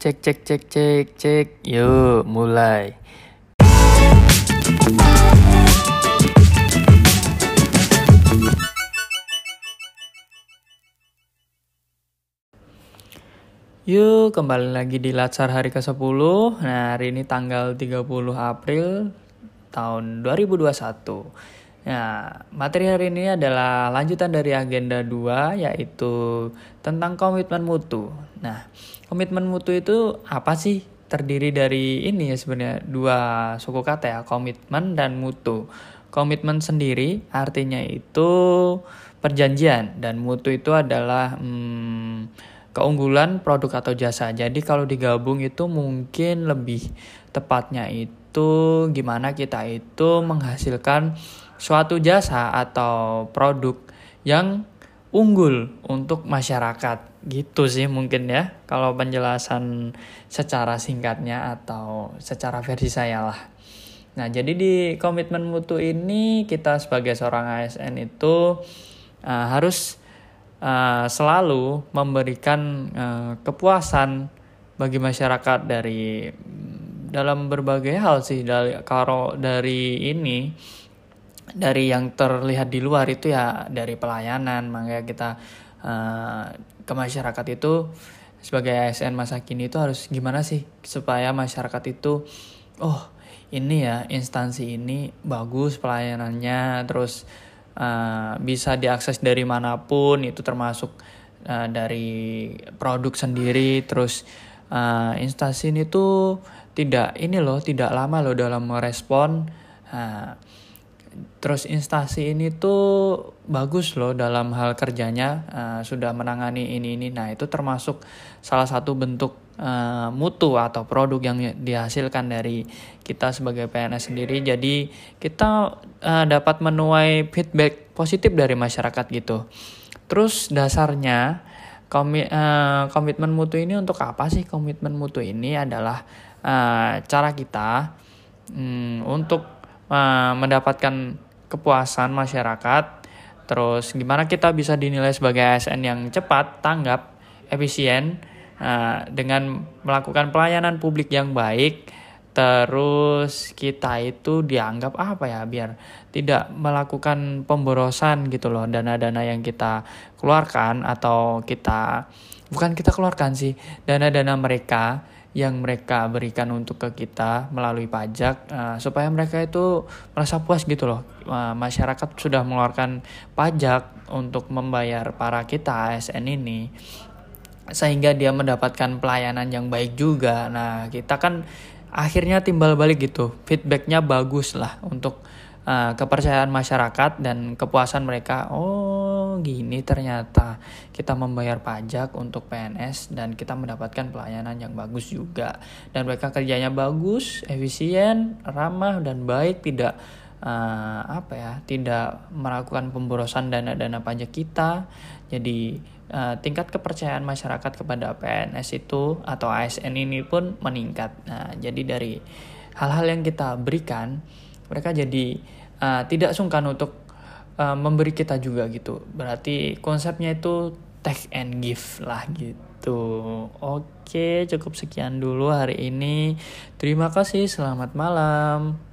Cek cek cek cek cek. Yuk, mulai. Yuk, kembali lagi di Latsar hari ke-10. Nah, hari ini tanggal 30 April tahun 2021. Nah, materi hari ini adalah lanjutan dari agenda 2 yaitu tentang komitmen mutu. Nah, komitmen mutu itu apa sih? Terdiri dari ini ya sebenarnya dua suku kata ya, komitmen dan mutu. Komitmen sendiri artinya itu perjanjian dan mutu itu adalah hmm, keunggulan produk atau jasa. Jadi kalau digabung itu mungkin lebih tepatnya itu gimana kita itu menghasilkan suatu jasa atau produk yang unggul untuk masyarakat. Gitu sih mungkin ya kalau penjelasan secara singkatnya atau secara versi saya lah. Nah, jadi di komitmen mutu ini kita sebagai seorang ASN itu uh, harus uh, selalu memberikan uh, kepuasan bagi masyarakat dari dalam berbagai hal sih dari kalau dari ini dari yang terlihat di luar itu ya dari pelayanan makanya kita uh, ke masyarakat itu sebagai ASN masa kini itu harus gimana sih supaya masyarakat itu oh ini ya instansi ini bagus pelayanannya terus uh, bisa diakses dari mana pun itu termasuk uh, dari produk sendiri terus uh, instansi ini tuh tidak ini loh tidak lama loh dalam merespon uh, terus instansi ini tuh bagus loh dalam hal kerjanya uh, sudah menangani ini ini. Nah itu termasuk salah satu bentuk uh, mutu atau produk yang dihasilkan dari kita sebagai PNS sendiri. Jadi kita uh, dapat menuai feedback positif dari masyarakat gitu. Terus dasarnya komi uh, komitmen mutu ini untuk apa sih? Komitmen mutu ini adalah uh, cara kita um, untuk uh, mendapatkan kepuasan masyarakat. Terus gimana kita bisa dinilai sebagai ASN yang cepat, tanggap, efisien uh, dengan melakukan pelayanan publik yang baik. Terus kita itu dianggap apa ya biar tidak melakukan pemborosan gitu loh dana-dana yang kita keluarkan atau kita bukan kita keluarkan sih dana-dana mereka yang mereka berikan untuk ke kita melalui pajak uh, supaya mereka itu merasa puas gitu loh. Uh, masyarakat sudah mengeluarkan pajak untuk membayar para kita ASN ini sehingga dia mendapatkan pelayanan yang baik juga. Nah kita kan akhirnya timbal balik gitu. Feedbacknya bagus lah untuk uh, kepercayaan masyarakat dan kepuasan mereka. Oh gini ternyata kita membayar pajak untuk PNS dan kita mendapatkan pelayanan yang bagus juga. Dan mereka kerjanya bagus efisien ramah dan baik tidak uh, apa ya tidak melakukan pemborosan dana-dana pajak kita. Jadi uh, tingkat kepercayaan masyarakat kepada PNS itu atau ASN ini pun meningkat. Nah jadi dari hal-hal yang kita berikan mereka jadi uh, tidak sungkan untuk uh, memberi kita juga gitu. Berarti konsepnya itu take and give lah gitu. Oke, cukup sekian dulu hari ini. Terima kasih, selamat malam.